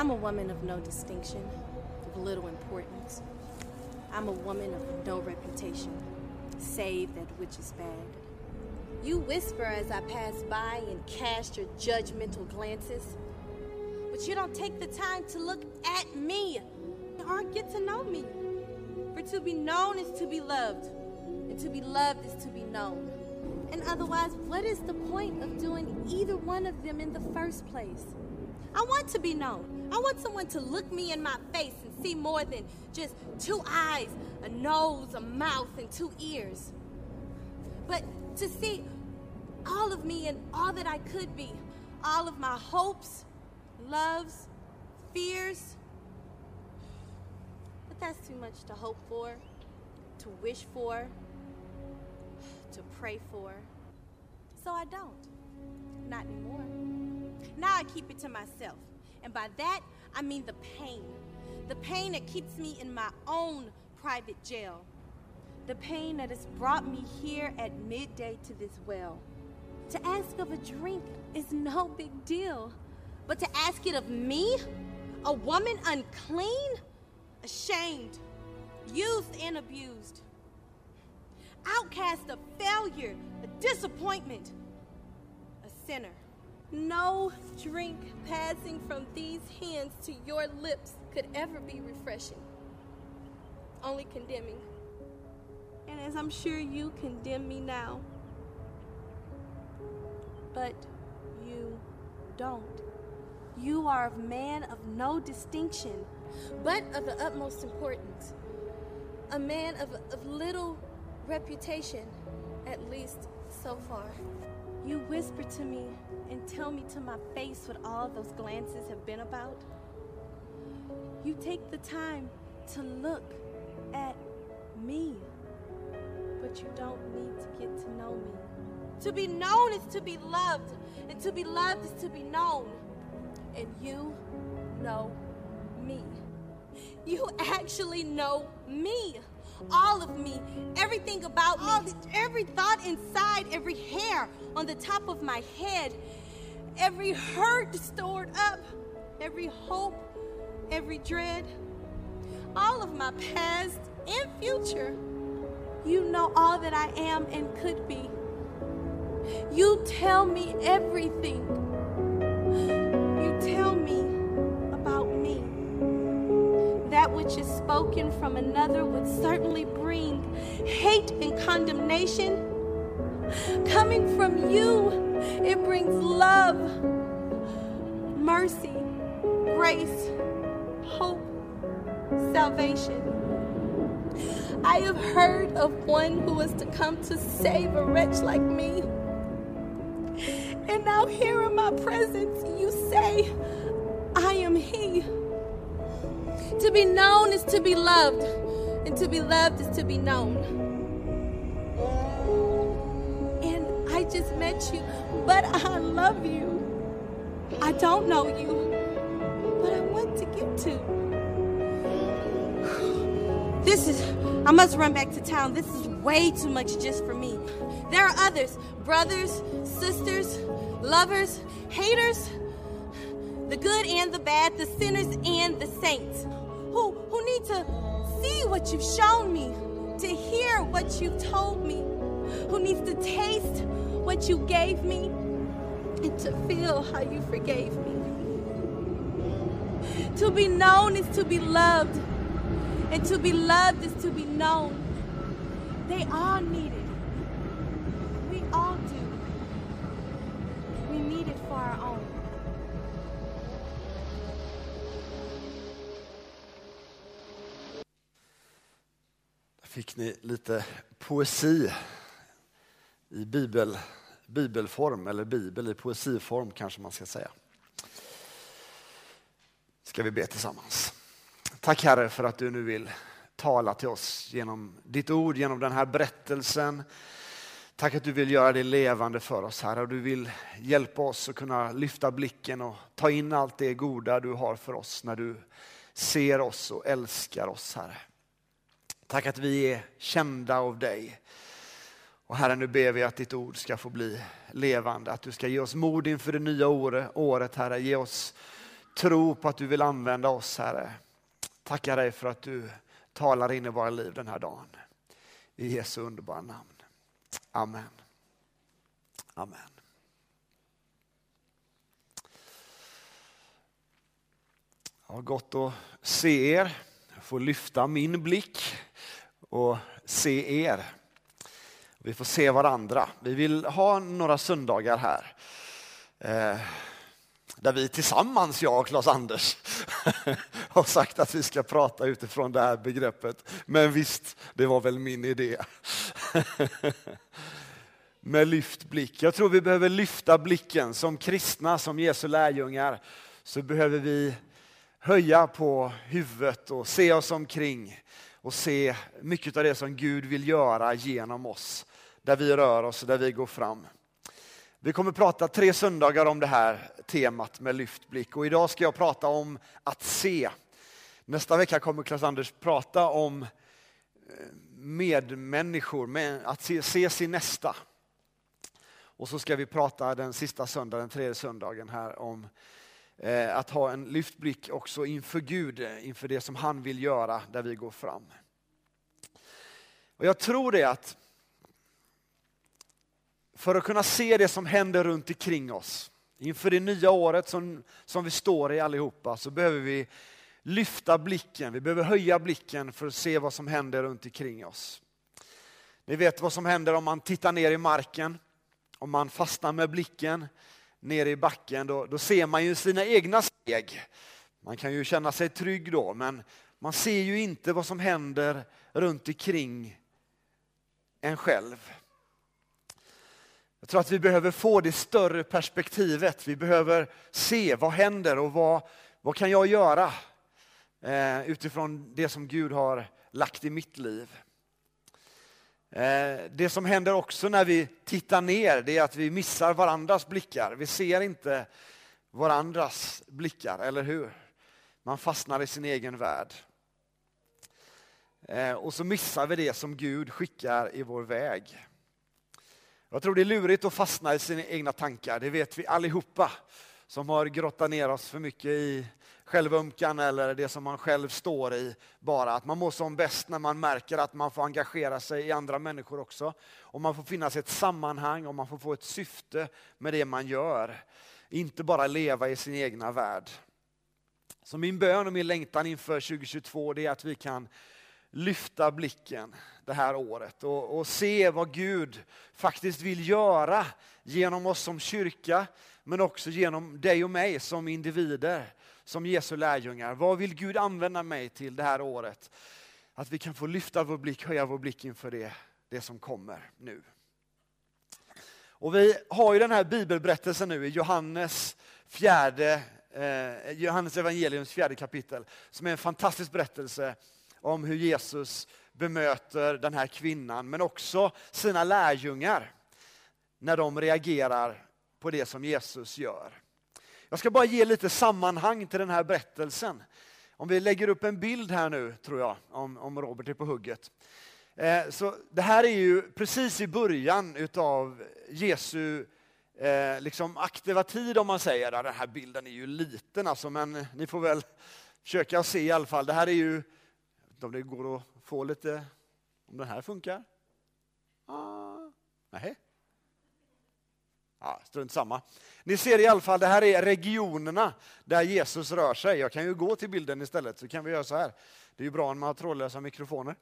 I'm a woman of no distinction, of little importance. I'm a woman of no reputation, save that which is bad. You whisper as I pass by and cast your judgmental glances, but you don't take the time to look at me or get to know me. For to be known is to be loved, and to be loved is to be known. And otherwise, what is the point of doing either one of them in the first place? I want to be known. I want someone to look me in my face and see more than just two eyes, a nose, a mouth, and two ears. But to see all of me and all that I could be, all of my hopes, loves, fears. But that's too much to hope for, to wish for, to pray for. So I don't. Not anymore. Now I keep it to myself. And by that, I mean the pain. The pain that keeps me in my own private jail. The pain that has brought me here at midday to this well. To ask of a drink is no big deal. But to ask it of me, a woman unclean, ashamed, used and abused, outcast, a failure, a disappointment, a sinner. No drink passing from these hands to your lips could ever be refreshing, only condemning. And as I'm sure you condemn me now, but you don't. You are a man of no distinction, but of the utmost importance. A man of, of little reputation, at least so far. You whisper to me and tell me to my face what all those glances have been about. You take the time to look at me, but you don't need to get to know me. To be known is to be loved, and to be loved is to be known. And you know me. You actually know me. All of me, everything about me, every thought inside, every hair on the top of my head, every hurt stored up, every hope, every dread, all of my past and future. You know all that I am and could be. You tell me everything. Which is spoken from another would certainly bring hate and condemnation. Coming from you, it brings love, mercy, grace, hope, salvation. I have heard of one who was to come to save a wretch like me. And now, here in my presence, you say, I am He. To be known is to be loved, and to be loved is to be known. And I just met you, but I love you. I don't know you, but I want to get to. This is, I must run back to town. This is way too much just for me. There are others brothers, sisters, lovers, haters, the good and the bad, the sinners and the saints, who, who need to see what you've shown me, to hear what you've told me, who needs to taste what you gave me, and to feel how you forgave me. To be known is to be loved, and to be loved is to be known. They all need fick ni lite poesi i bibel, bibelform, eller bibel i poesiform kanske man ska säga. Ska vi be tillsammans. Tack Herre för att du nu vill tala till oss genom ditt ord, genom den här berättelsen. Tack att du vill göra det levande för oss Herre och du vill hjälpa oss att kunna lyfta blicken och ta in allt det goda du har för oss när du ser oss och älskar oss Herre. Tack att vi är kända av dig. Och Herre, nu ber vi att ditt ord ska få bli levande, att du ska ge oss mod inför det nya året, Herre. Ge oss tro på att du vill använda oss, Herre. Tackar dig för att du talar in i våra liv den här dagen. I Jesu underbara namn. Amen. Amen. Ja, har gott att se er få får lyfta min blick och se er. Vi får se varandra. Vi vill ha några söndagar här. Eh, där vi tillsammans, jag och Claes-Anders, har sagt att vi ska prata utifrån det här begreppet. Men visst, det var väl min idé. Med lyft blick. Jag tror vi behöver lyfta blicken som kristna, som Jesu lärjungar. Så behöver vi höja på huvudet och se oss omkring och se mycket av det som Gud vill göra genom oss. Där vi rör oss och där vi går fram. Vi kommer prata tre söndagar om det här temat med lyftblick och idag ska jag prata om att se. Nästa vecka kommer Klas-Anders prata om eh, medmänniskor, att se, se sin nästa. Och så ska vi prata den sista söndagen, den tredje söndagen här om Eh, att ha en lyftblick också inför Gud, eh, inför det som han vill göra där vi går fram. Och jag tror det att för att kunna se det som händer runt omkring oss inför det nya året som, som vi står i allihopa så behöver vi lyfta blicken, vi behöver höja blicken för att se vad som händer runt omkring oss. Ni vet vad som händer om man tittar ner i marken, om man fastnar med blicken nere i backen, då, då ser man ju sina egna steg. Man kan ju känna sig trygg då, men man ser ju inte vad som händer runt omkring en själv. Jag tror att vi behöver få det större perspektivet. Vi behöver se vad händer och vad, vad kan jag göra eh, utifrån det som Gud har lagt i mitt liv. Eh, det som händer också när vi tittar ner det är att vi missar varandras blickar. Vi ser inte varandras blickar, eller hur? Man fastnar i sin egen värld. Eh, och så missar vi det som Gud skickar i vår väg. Jag tror det är lurigt att fastna i sina egna tankar, det vet vi allihopa som har grottat ner oss för mycket i självömkan eller det som man själv står i. Bara att man mår som bäst när man märker att man får engagera sig i andra människor också. Och man får finnas i ett sammanhang och man får få ett syfte med det man gör. Inte bara leva i sin egna värld. Så min bön och min längtan inför 2022 är att vi kan lyfta blicken det här året och, och, se vad Gud faktiskt vill göra genom oss som kyrka, men också genom dig och mig som individer, som Jesu lärjungar. Vad vill Gud använda mig till det här året? Att vi kan få lyfta vår blick, höja vår blick inför det, det som kommer nu. Och vi har ju den här bibelberättelsen nu i Johannes fjärde eh, Johannes evangeliums fjärde kapitel, som är en fantastisk berättelse om hur Jesus bemöter den här kvinnan, men också sina lärjungar när de reagerar på det som Jesus gör. Jag ska bara ge lite sammanhang till den här berättelsen. Om vi lägger upp en bild här nu, tror jag, om, om Robert är på hugget. Eh, så det här är ju precis i början utav Jesu eh, liksom aktiva tid, om man säger. Den här bilden är ju liten, alltså, men ni får väl försöka se i alla fall. Det här är ju om det går att få lite, om den här funkar? Ah, nej. Ja, strunt samma. Ni ser i alla fall, det här är regionerna där Jesus rör sig. Jag kan ju gå till bilden istället så kan vi göra så här. Det är ju bra när man har trådlösa mikrofoner.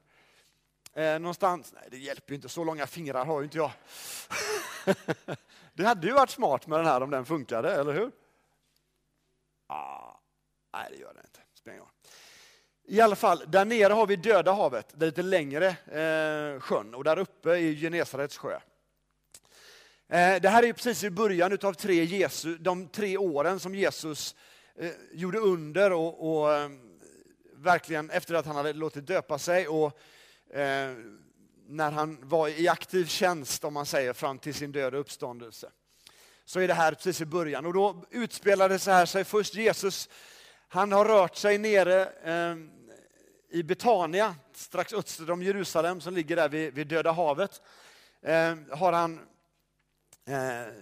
Eh, någonstans, nej det hjälper ju inte, så långa fingrar har ju inte jag. det hade ju varit smart med den här om den funkade, eller hur? Ah, nej, det gör den inte. Spelar i alla fall, där nere har vi Döda havet, det är lite längre eh, sjön och där uppe är Genesarets sjö. Eh, det här är precis i början av tre Jesu, de tre åren som Jesus eh, gjorde under och, och eh, verkligen efter att han hade låtit döpa sig och eh, när han var i aktiv tjänst, om man säger, fram till sin död och uppståndelse. Så är det här precis i början och då utspelade det sig först Jesus han har rört sig nere eh, i Betania, strax öster om Jerusalem, som ligger där vid, vid Döda havet, eh, har han eh,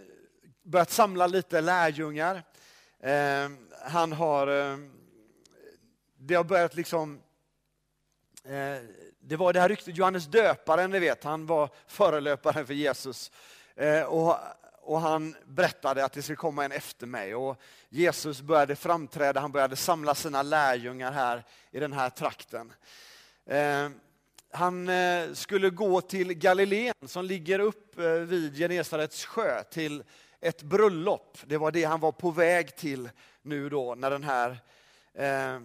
börjat samla lite lärjungar. Eh, han har, eh, det har börjat liksom, eh, det var det här ryktet, Johannes döparen, ni vet, han var förelöparen för Jesus. Eh, och, och han berättade att det skulle komma en efter mig. Och Jesus började framträda, han började samla sina lärjungar här i den här trakten. Eh, han eh, skulle gå till Galileen som ligger upp eh, vid Genesarets sjö till ett bröllop. Det var det han var på väg till nu då när den här eh, eh,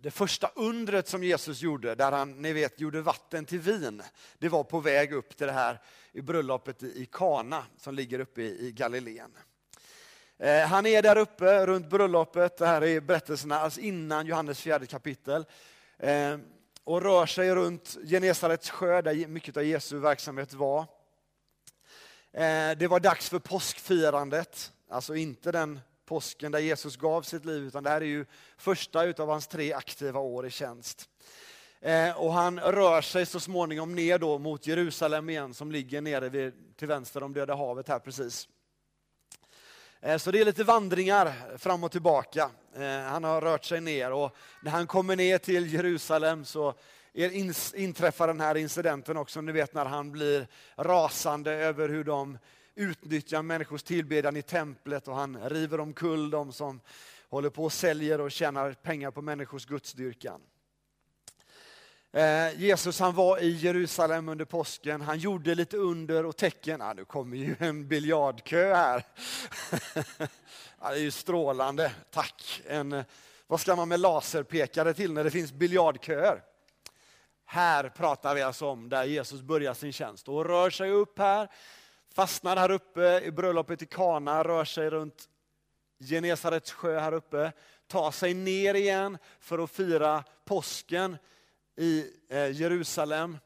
det första undret som Jesus gjorde, där han ni vet, gjorde vatten till vin, det var på väg upp till det här i bröllopet i Kana som ligger uppe i Galileen. Eh, han är där uppe runt bröllopet, det här är berättelserna alltså innan Johannes fjärde kapitel. Eh, och rör sig runt Genesarets sjö där mycket av Jesu verksamhet var. Eh, det var dags för påskfirandet, alltså inte den påsken där Jesus gav sitt liv, utan det här är ju första utav hans tre aktiva år i tjänst. Och han rör sig så småningom ner då mot Jerusalem igen som ligger nere vid, till vänster om Döda havet här precis. Eh, så det är lite vandringar fram och tillbaka. Eh, han har rört sig ner och när han kommer ner till Jerusalem så inträffar den här incidenten också. Ni vet när han blir rasande över hur de utnyttjar människors tillbedjan i templet och han river omkull de som håller på och säljer och tjänar pengar på människors gudsdyrkan. Eh, Jesus han var i Jerusalem under påsken, han gjorde lite under och tecken. Ja, nu kommer ju en biljardkö här. ja, det är ju strålande, tack. En, eh, vad ska man med laserpekare till när det finns biljardköer? Här pratar vi alltså om där Jesus börjar sin tjänst och rör sig upp här, fastnar här uppe i bröllopet i Kana, rör sig runt Genesarets sjö här uppe, tar sig ner igen för att fira påsken i eh, Jerusalem.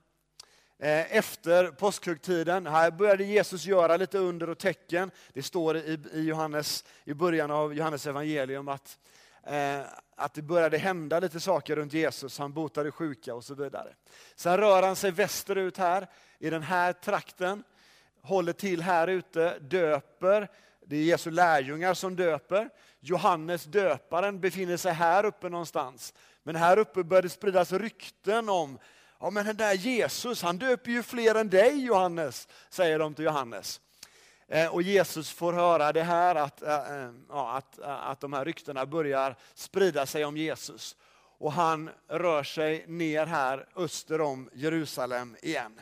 Eh, efter påskhögtiden, här började Jesus göra lite under och tecken. Det står i, Johannes, i början av Johannes evangelium att, eh, att det började hända lite saker runt Jesus. Han botade sjuka och så vidare. Sen rör han sig västerut här, i den här trakten. Håller till här ute, döper. Det är Jesu lärjungar som döper. Johannes döparen befinner sig här uppe någonstans. Men här uppe började spridas rykten om, ja men den där Jesus, han döper ju fler än dig Johannes, säger de till Johannes. Eh, och Jesus får höra det här, att, eh, eh, ja, att, att de här ryktena börjar sprida sig om Jesus. Och han rör sig ner här öster om Jerusalem igen.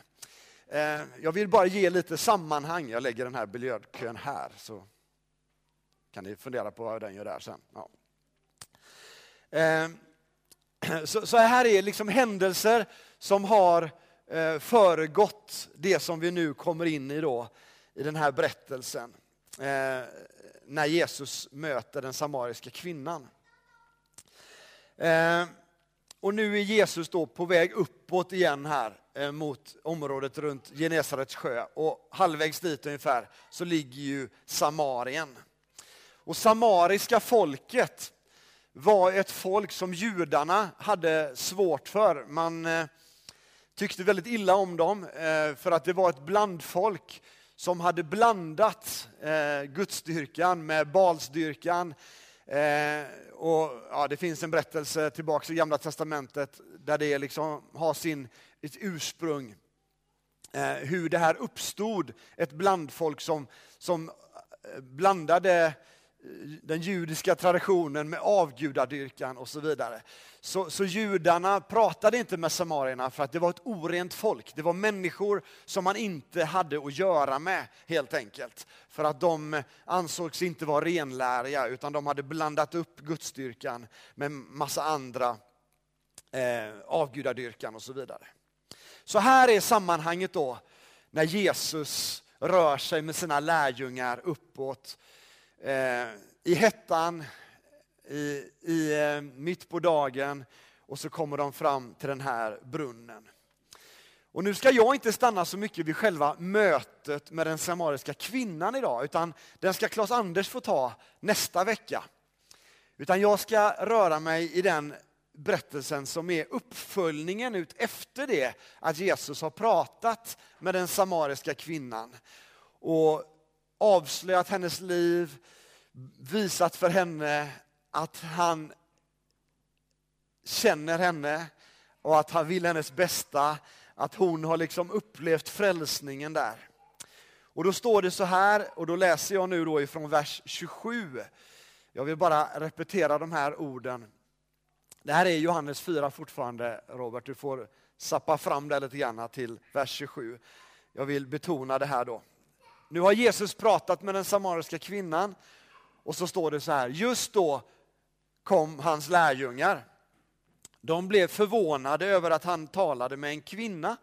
Jag vill bara ge lite sammanhang, jag lägger den här biljardkön här så kan ni fundera på vad den gör där sen. Ja. Så, så här är liksom händelser som har eh, föregått det som vi nu kommer in i då, i den här berättelsen. Eh, när Jesus möter den samariska kvinnan. Eh, och nu är Jesus då på väg uppåt igen här eh, mot området runt Genesarets sjö och halvvägs dit ungefär så ligger ju Samarien. Och samariska folket var ett folk som judarna hade svårt för. Man eh, tyckte väldigt illa om dem eh, för att det var ett blandfolk som hade blandat eh, gudsdyrkan med balsdyrkan. Och, ja, det finns en berättelse tillbaka i Gamla Testamentet där det liksom har sin, ett ursprung. Hur det här uppstod, ett blandfolk som, som blandade den judiska traditionen med avgudadyrkan och så vidare. Så, så judarna pratade inte med samarierna för att det var ett orent folk. Det var människor som man inte hade att göra med helt enkelt. För att de ansågs inte vara renläriga utan de hade blandat upp gudsdyrkan med massa andra eh, avgudadyrkan och så vidare. Så här är sammanhanget då när Jesus rör sig med sina lärjungar uppåt Eh, Eh, i hettan, i, i, eh, mitt på dagen och så kommer de fram till den här brunnen. Och nu ska jag inte stanna så mycket vid själva mötet med den samariska kvinnan idag, utan den ska Claes Anders få ta nästa vecka. Utan jag ska röra mig i den berättelsen som är uppföljningen ut efter det att Jesus har pratat med den samariska kvinnan. Och avslöjat hennes liv, visat för henne att han känner henne och att han vill hennes bästa, att hon har liksom upplevt frälsningen där. Och då står det så här, och då läser jag nu då ifrån vers 27. Jag vill bara repetera de här orden. Det här är Johannes 4 fortfarande, Robert. Du får sappa fram det lite grann till vers 27. Jag vill betona det här då. Nu har Jesus pratat med den samariska kvinnan och så står det så här. Just då kom hans lärjungar. De blev förvånade över att han talade med en kvinna,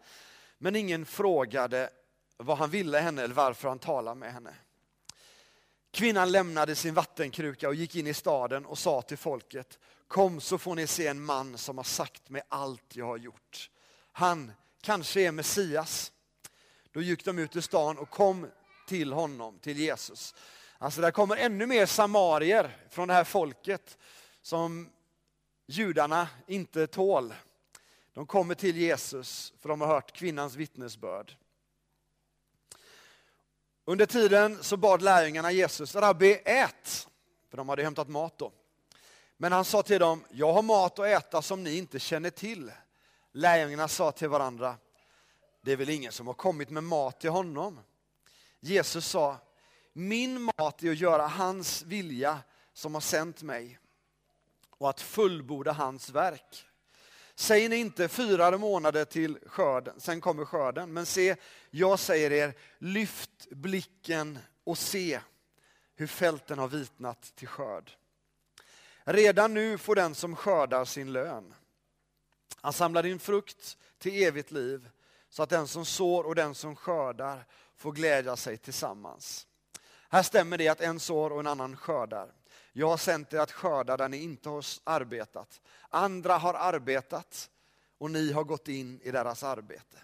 men ingen frågade vad han ville henne eller varför han talade med henne. Kvinnan lämnade sin vattenkruka och gick in i staden och sa till folket, kom så får ni se en man som har sagt mig allt jag har gjort. Han kanske är Messias. Då gick de ut ur stan och kom till honom, till Jesus. Alltså där kommer ännu mer samarier från det här folket som judarna inte tål. De kommer till Jesus för de har hört kvinnans vittnesbörd. Under tiden så bad lärjungarna Jesus, Rabbi ät, för de hade hämtat mat då. Men han sa till dem, jag har mat att äta som ni inte känner till. Lärjungarna sa till varandra, det är väl ingen som har kommit med mat till honom. Jesus sa, min mat är att göra hans vilja som har sänt mig och att fullborda hans verk. Säger ni inte fyra månader till skörden, sen kommer skörden. Men se, jag säger er, lyft blicken och se hur fälten har vitnat till skörd. Redan nu får den som skördar sin lön. Han samlar in frukt till evigt liv så att den som sår och den som skördar får glädja sig tillsammans. Här stämmer det att en sår och en annan skördar. Jag har sänt er att skörda där ni inte har arbetat. Andra har arbetat och ni har gått in i deras arbete.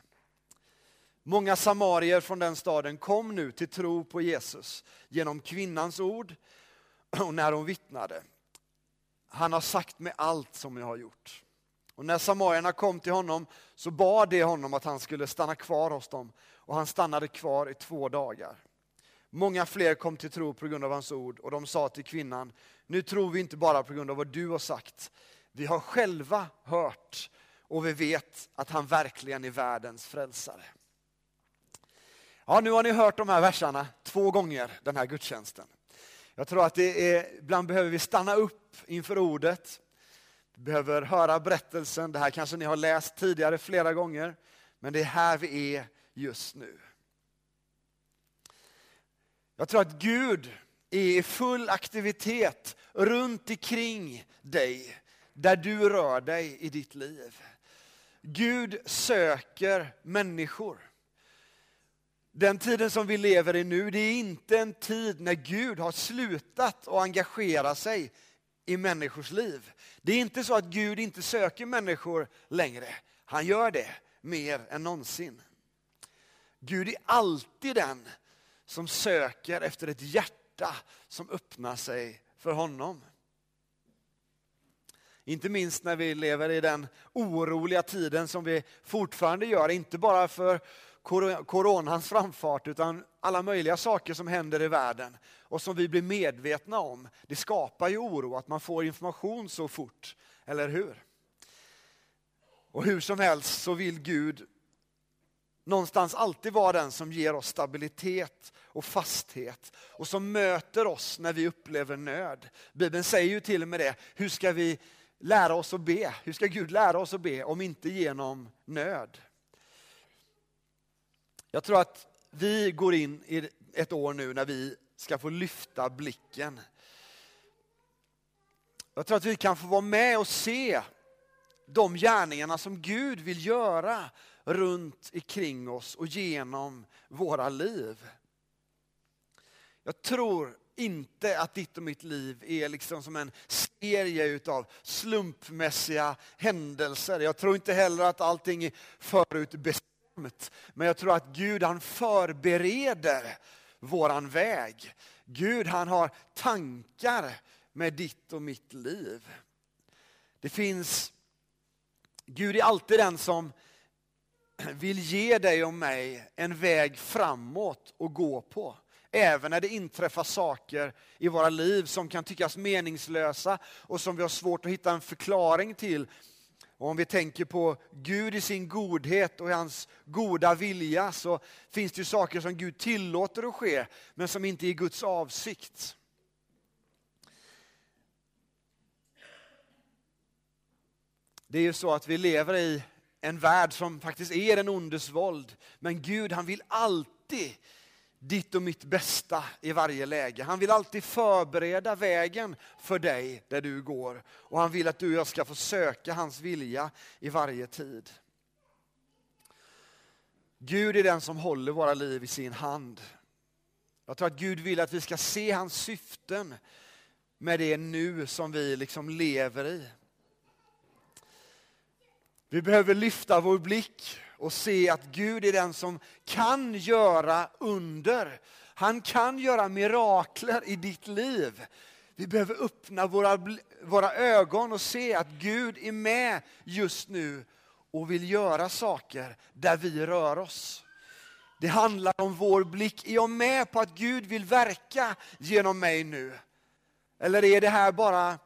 Många samarier från den staden kom nu till tro på Jesus genom kvinnans ord och när hon vittnade. Han har sagt mig allt som jag har gjort. Och när samarierna kom till honom så bad de honom att han skulle stanna kvar hos dem och han stannade kvar i två dagar. Många fler kom till tro på grund av hans ord och de sa till kvinnan, nu tror vi inte bara på grund av vad du har sagt, vi har själva hört och vi vet att han verkligen är världens frälsare. Ja, nu har ni hört de här verserna två gånger den här gudstjänsten. Jag tror att det är, ibland behöver vi stanna upp inför ordet. Behöver höra berättelsen. Det här kanske ni har läst tidigare flera gånger. Men det är här vi är just nu. Jag tror att Gud är i full aktivitet runt omkring dig, där du rör dig i ditt liv. Gud söker människor. Den tiden som vi lever i nu, det är inte en tid när Gud har slutat att engagera sig i människors liv. Det är inte så att Gud inte söker människor längre. Han gör det mer än någonsin. Gud är alltid den som söker efter ett hjärta som öppnar sig för honom. Inte minst när vi lever i den oroliga tiden som vi fortfarande gör, inte bara för coronans framfart utan alla möjliga saker som händer i världen och som vi blir medvetna om. Det skapar ju oro att man får information så fort, eller hur? Och hur som helst så vill Gud någonstans alltid vara den som ger oss stabilitet och fasthet och som möter oss när vi upplever nöd. Bibeln säger ju till och med det, hur ska vi lära oss att be? Hur ska Gud lära oss att be om inte genom nöd? Jag tror att vi går in i ett år nu när vi ska få lyfta blicken. Jag tror att vi kan få vara med och se de gärningarna som Gud vill göra runt omkring oss och genom våra liv. Jag tror inte att ditt och mitt liv är liksom som en serie av slumpmässiga händelser. Jag tror inte heller att allting är förutbestämt. Men jag tror att Gud han förbereder våran väg. Gud han har tankar med ditt och mitt liv. Det finns, Gud är alltid den som vill ge dig och mig en väg framåt att gå på. Även när det inträffar saker i våra liv som kan tyckas meningslösa och som vi har svårt att hitta en förklaring till. Och om vi tänker på Gud i sin godhet och i hans goda vilja så finns det ju saker som Gud tillåter att ske men som inte är Guds avsikt. Det är ju så att vi lever i en värld som faktiskt är den ondes våld. Men Gud han vill alltid ditt och mitt bästa i varje läge. Han vill alltid förbereda vägen för dig där du går. Och han vill att du och jag ska få söka hans vilja i varje tid. Gud är den som håller våra liv i sin hand. Jag tror att Gud vill att vi ska se hans syften med det nu som vi liksom lever i. Vi behöver lyfta vår blick och se att Gud är den som kan göra under. Han kan göra mirakler i ditt liv. Vi behöver öppna våra, våra ögon och se att Gud är med just nu och vill göra saker där vi rör oss. Det handlar om vår blick. Är jag med på att Gud vill verka genom mig nu? Eller är det här bara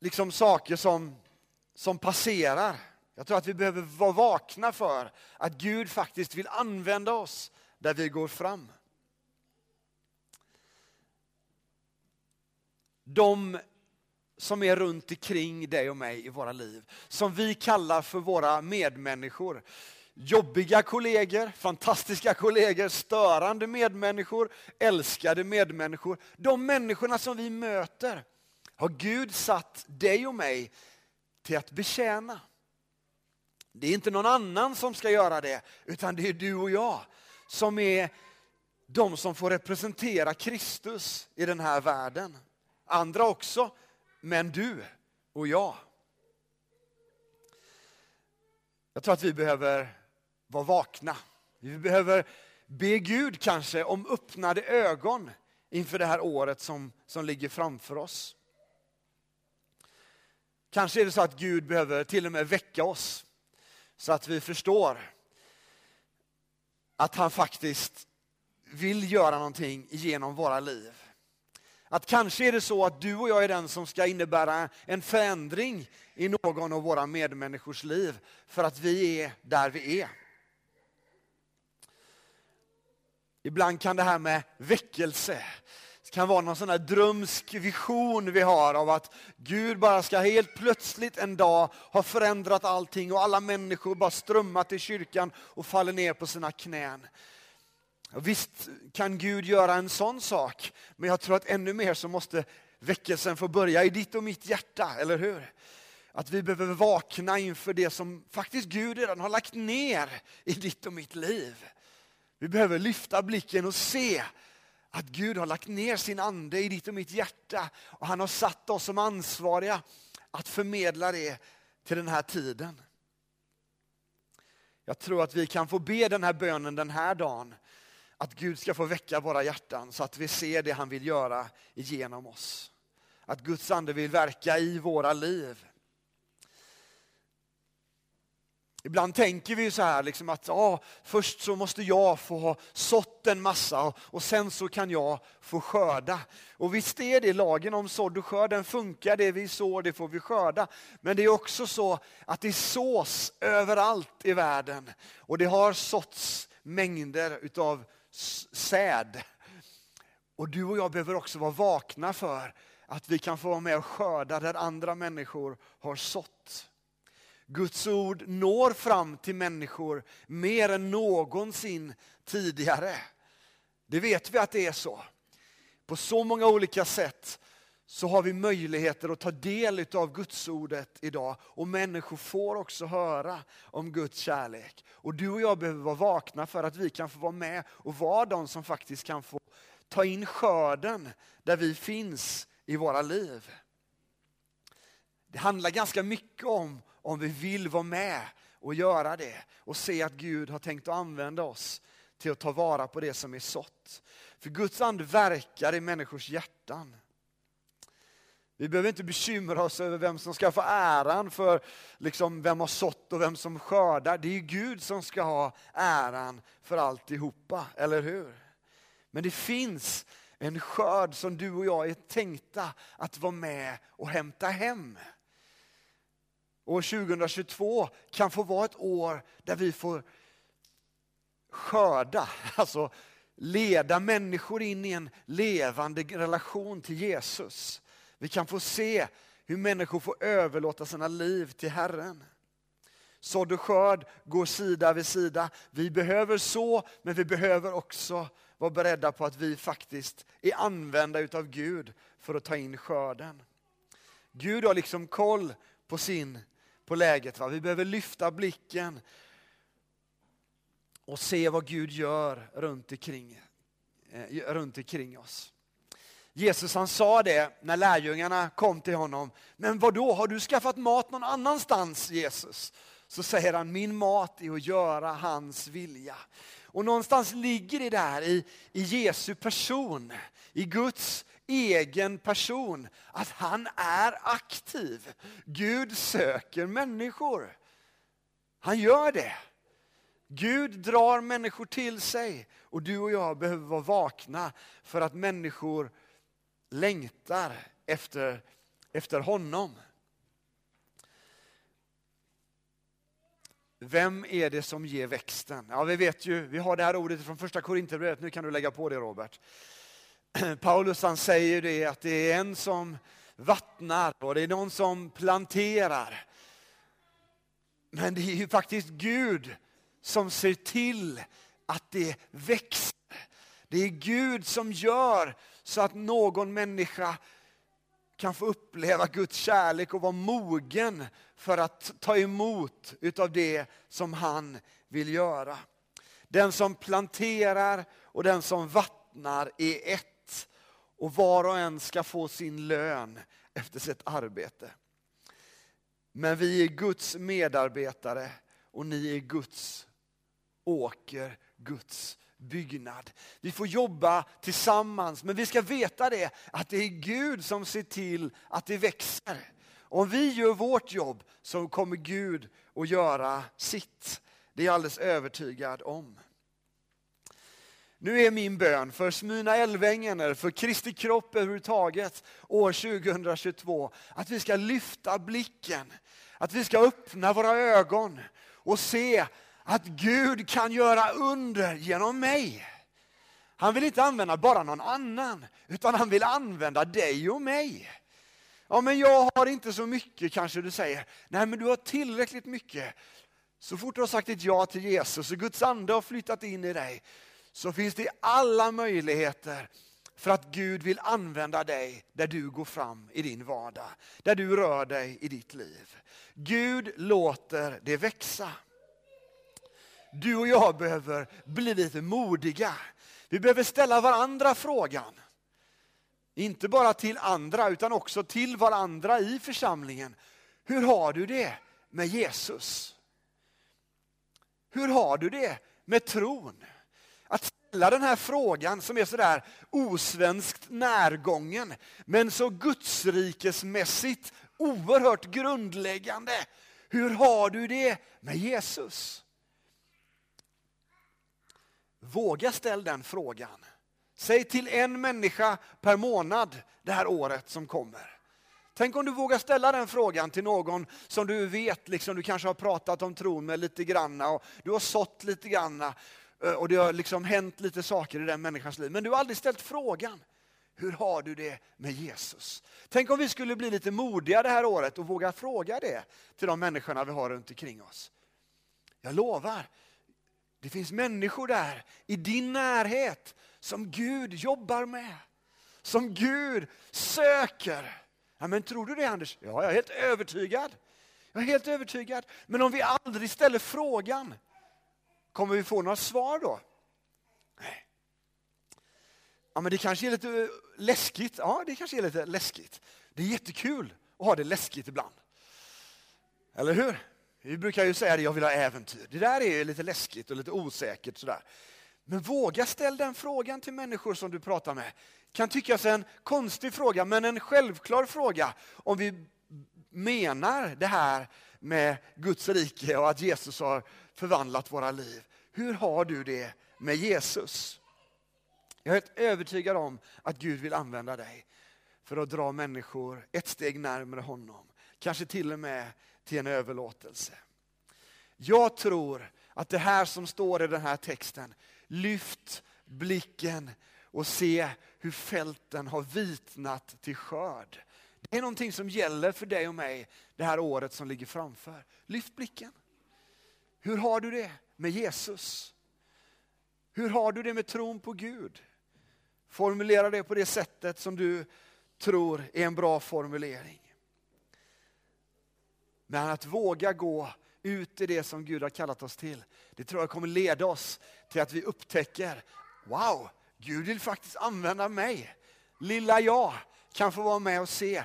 liksom saker som som passerar. Jag tror att vi behöver vara vakna för att Gud faktiskt vill använda oss där vi går fram. De som är runt omkring dig och mig i våra liv, som vi kallar för våra medmänniskor. Jobbiga kollegor, fantastiska kollegor, störande medmänniskor, älskade medmänniskor. De människorna som vi möter har Gud satt dig och mig till att betjäna. Det är inte någon annan som ska göra det, utan det är du och jag som är de som får representera Kristus i den här världen. Andra också, men du och jag. Jag tror att vi behöver vara vakna. Vi behöver be Gud kanske om öppnade ögon inför det här året som, som ligger framför oss. Kanske är det så att Gud behöver till och med väcka oss så att vi förstår att han faktiskt vill göra någonting genom våra liv. Att kanske är det så att du och jag är den som ska innebära en förändring i någon av våra medmänniskors liv för att vi är där vi är. Ibland kan det här med väckelse kan vara någon sån här drömsk vision vi har av att Gud bara ska helt plötsligt en dag ha förändrat allting och alla människor bara strömmar till kyrkan och faller ner på sina knän. Och visst kan Gud göra en sån sak, men jag tror att ännu mer så måste väckelsen få börja i ditt och mitt hjärta, eller hur? Att vi behöver vakna inför det som faktiskt Gud redan har lagt ner i ditt och mitt liv. Vi behöver lyfta blicken och se att Gud har lagt ner sin ande i ditt och mitt hjärta och han har satt oss som ansvariga att förmedla det till den här tiden. Jag tror att vi kan få be den här bönen den här dagen. Att Gud ska få väcka våra hjärtan så att vi ser det han vill göra genom oss. Att Guds ande vill verka i våra liv. Ibland tänker vi så här liksom att ah, först så måste jag få ha sått en massa och sen så kan jag få skörda. Och visst är det lagen om sådd och skörd, den funkar, det vi sår det får vi skörda. Men det är också så att det sås överallt i världen och det har såtts mängder utav säd. Och du och jag behöver också vara vakna för att vi kan få vara med och skörda där andra människor har sått. Guds ord når fram till människor mer än någonsin tidigare. Det vet vi att det är så. På så många olika sätt så har vi möjligheter att ta del av Guds ordet idag och människor får också höra om Guds kärlek. Och du och jag behöver vara vakna för att vi kan få vara med och vara de som faktiskt kan få ta in skörden där vi finns i våra liv. Det handlar ganska mycket om om vi vill vara med och göra det och se att Gud har tänkt att använda oss till att ta vara på det som är sått. För Guds ande verkar i människors hjärtan. Vi behöver inte bekymra oss över vem som ska få äran för liksom, vem har sått och vem som skördar. Det är Gud som ska ha äran för alltihopa, eller hur? Men det finns en skörd som du och jag är tänkta att vara med och hämta hem. År 2022 kan få vara ett år där vi får skörda, alltså leda människor in i en levande relation till Jesus. Vi kan få se hur människor får överlåta sina liv till Herren. Sådd och skörd går sida vid sida. Vi behöver så, men vi behöver också vara beredda på att vi faktiskt är använda utav Gud för att ta in skörden. Gud har liksom koll på, sin, på läget. Va? Vi behöver lyfta blicken och se vad Gud gör runt omkring, eh, runt omkring oss. Jesus han sa det när lärjungarna kom till honom. Men vad då har du skaffat mat någon annanstans Jesus? Så säger han, min mat är att göra hans vilja. Och någonstans ligger det där i, i Jesu person, i Guds egen person, att han är aktiv. Gud söker människor. Han gör det. Gud drar människor till sig och du och jag behöver vara vakna för att människor längtar efter, efter honom. Vem är det som ger växten? Ja, vi vet ju, vi har det här ordet från första Korinthierbrevet, nu kan du lägga på det Robert. Paulus han säger det att det är en som vattnar och det är någon som planterar. Men det är ju faktiskt Gud som ser till att det växer. Det är Gud som gör så att någon människa kan få uppleva Guds kärlek och vara mogen för att ta emot utav det som han vill göra. Den som planterar och den som vattnar är ett och var och en ska få sin lön efter sitt arbete. Men vi är Guds medarbetare och ni är Guds åker, Guds byggnad. Vi får jobba tillsammans, men vi ska veta det att det är Gud som ser till att det växer. Om vi gör vårt jobb så kommer Gud att göra sitt. Det är jag alldeles övertygad om. Nu är min bön för Smyna Älvängen, eller för Kristi kropp överhuvudtaget, år 2022, att vi ska lyfta blicken, att vi ska öppna våra ögon och se att Gud kan göra under genom mig. Han vill inte använda bara någon annan, utan han vill använda dig och mig. Ja, men jag har inte så mycket kanske du säger. Nej, men du har tillräckligt mycket. Så fort du har sagt ett ja till Jesus och Guds ande har flyttat in i dig, så finns det alla möjligheter för att Gud vill använda dig där du går fram i din vardag, där du rör dig i ditt liv. Gud låter det växa. Du och jag behöver bli lite modiga. Vi behöver ställa varandra frågan. Inte bara till andra utan också till varandra i församlingen. Hur har du det med Jesus? Hur har du det med tron? Att ställa den här frågan som är sådär osvenskt närgången men så gudsrikesmässigt oerhört grundläggande. Hur har du det med Jesus? Våga ställa den frågan. Säg till en människa per månad det här året som kommer. Tänk om du vågar ställa den frågan till någon som du vet, liksom du kanske har pratat om tron med lite granna och du har sått lite granna Eh, och det har liksom hänt lite saker i den människans liv. Men du har aldrig ställt frågan. Hur har du det med Jesus? Tänk om vi skulle bli lite modiga det här året och våga fråga det till de människorna vi har runt omkring oss. Jag lovar, det finns människor där i din närhet som Gud jobbar med. Som Gud söker. Ja, men tror du det Anders? Ja, jag är helt övertygad. Jag är helt övertygad. Men om vi aldrig ställer frågan, kommer vi få några svar då? Nej. Ja, men det kanske är lite eh, läskigt. Ja, det kanske är lite läskigt. Det är jättekul att ha det läskigt ibland. Eller hur? Vi brukar ju säga att jag vill ha äventyr. Det där är lite läskigt och lite osäkert. Sådär. Men våga ställa den frågan till människor som du pratar med. Kan tyckas en konstig fråga, men en självklar fråga om vi menar det här med Guds rike och att Jesus har förvandlat våra liv. Hur har du det med Jesus? Jag är helt övertygad om att Gud vill använda dig för att dra människor ett steg närmare honom. Kanske till och med till en överlåtelse. Jag tror att det här som står i den här texten, lyft blicken och se hur fälten har vitnat till skörd. Det är någonting som gäller för dig och mig det här året som ligger framför. Lyft blicken. Hur har du det med Jesus? Hur har du det med tron på Gud? Formulera det på det sättet som du tror är en bra formulering. Men att våga gå ut i det som Gud har kallat oss till, det tror jag kommer leda oss till att vi upptäcker, wow, Gud vill faktiskt använda mig. Lilla jag kan få vara med och se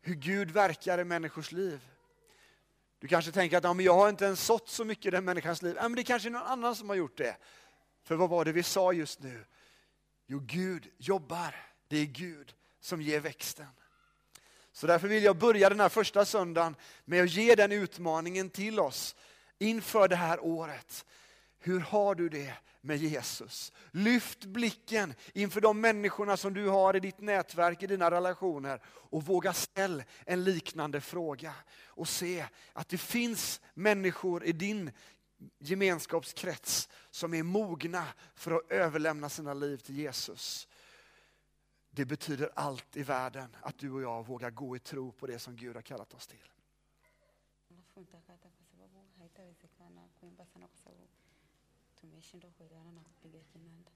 hur Gud verkar i människors liv. Du kanske tänker att ja, men jag har inte ens sått så mycket i den människans liv. Ja, men det kanske är någon annan som har gjort det. För vad var det vi sa just nu? Jo, Gud jobbar. Det är Gud som ger växten. Så därför vill jag börja den här första söndagen med att ge den utmaningen till oss inför det här året. Hur har du det med Jesus? Lyft blicken inför de människorna som du har i ditt nätverk, i dina relationer och våga ställa en liknande fråga. Och se att det finns människor i din gemenskapskrets som är mogna för att överlämna sina liv till Jesus. Det betyder allt i världen att du och jag vågar gå i tro på det som Gud har kallat oss till. Tumeshindwa kuelewana na kupiga kinanda.